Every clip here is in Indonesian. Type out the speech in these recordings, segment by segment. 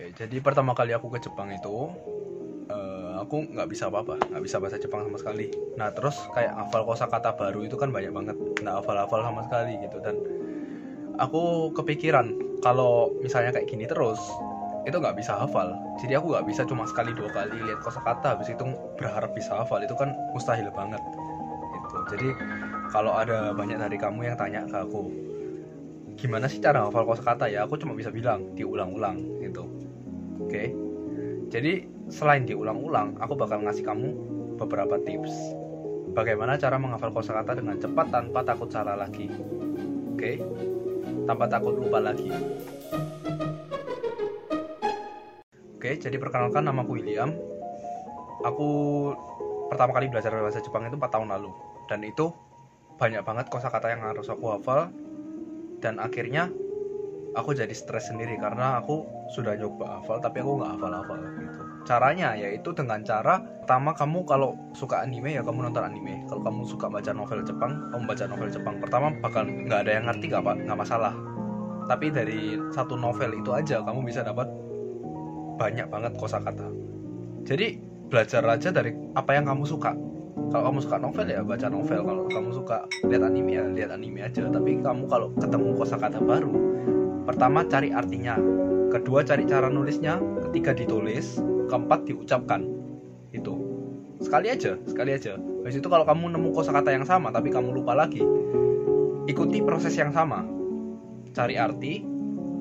Oke, jadi pertama kali aku ke Jepang itu eh, aku nggak bisa apa-apa, nggak bisa bahasa Jepang sama sekali. Nah terus kayak hafal kosakata baru itu kan banyak banget, nggak hafal-hafal sama sekali gitu dan aku kepikiran kalau misalnya kayak gini terus itu nggak bisa hafal. Jadi aku nggak bisa cuma sekali dua kali lihat kosakata habis itu berharap bisa hafal itu kan mustahil banget. Gitu. Jadi kalau ada banyak dari kamu yang tanya ke aku gimana sih cara hafal kosakata ya aku cuma bisa bilang diulang-ulang gitu oke. Jadi selain diulang-ulang aku bakal ngasih kamu beberapa tips. Bagaimana cara menghafal kosakata dengan cepat tanpa takut salah lagi. Oke? Tanpa takut lupa lagi. Oke jadi perkenalkan namaku William. Aku pertama kali belajar bahasa Jepang itu 4 tahun lalu. Dan itu banyak banget kosakata yang harus aku hafal. Dan akhirnya aku jadi stres sendiri karena aku sudah nyoba hafal tapi aku nggak hafal-hafal gitu. Caranya yaitu dengan cara pertama kamu kalau suka anime ya kamu nonton anime. Kalau kamu suka baca novel Jepang kamu baca novel Jepang. Pertama bakal nggak ada yang ngerti nggak nggak masalah. Tapi dari satu novel itu aja kamu bisa dapat banyak banget kosakata. Jadi belajar aja dari apa yang kamu suka. Kalau kamu suka novel ya baca novel kalau kamu suka lihat anime ya lihat anime aja. Tapi kamu kalau ketemu kosakata baru pertama cari artinya. Kedua cari cara nulisnya. Ketiga ditulis. Keempat diucapkan. Itu. Sekali aja sekali aja. Habis itu kalau kamu nemu kosakata yang sama tapi kamu lupa lagi ikuti proses yang sama. Cari arti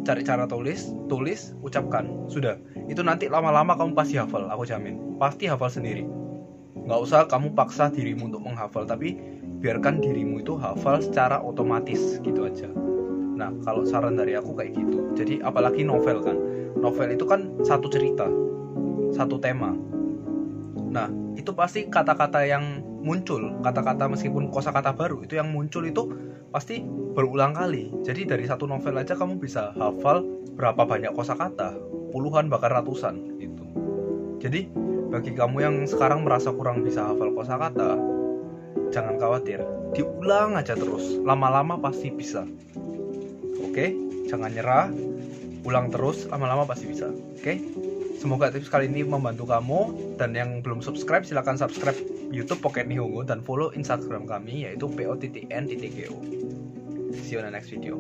cari cara tulis tulis ucapkan. Sudah. Itu nanti lama-lama kamu pasti hafal aku jamin. Pasti hafal sendiri. Nggak usah kamu paksa dirimu untuk menghafal tapi biarkan dirimu itu hafal secara otomatis gitu aja nah kalau saran dari aku kayak gitu. Jadi apalagi novel kan. Novel itu kan satu cerita satu tema. Nah itu pasti kata-kata yang muncul kata-kata meskipun kosakata baru itu yang muncul itu pasti berulang kali. Jadi dari satu novel aja kamu bisa hafal berapa banyak kosakata puluhan bahkan ratusan gitu. Jadi bagi kamu yang sekarang merasa kurang bisa hafal kosakata, jangan khawatir, diulang aja terus. Lama-lama pasti bisa. Oke, jangan nyerah. Ulang terus, lama-lama pasti bisa. Oke? Semoga tips kali ini membantu kamu dan yang belum subscribe silahkan subscribe YouTube Pocket Nihongo dan follow Instagram kami yaitu po.n.go. See you on the next video.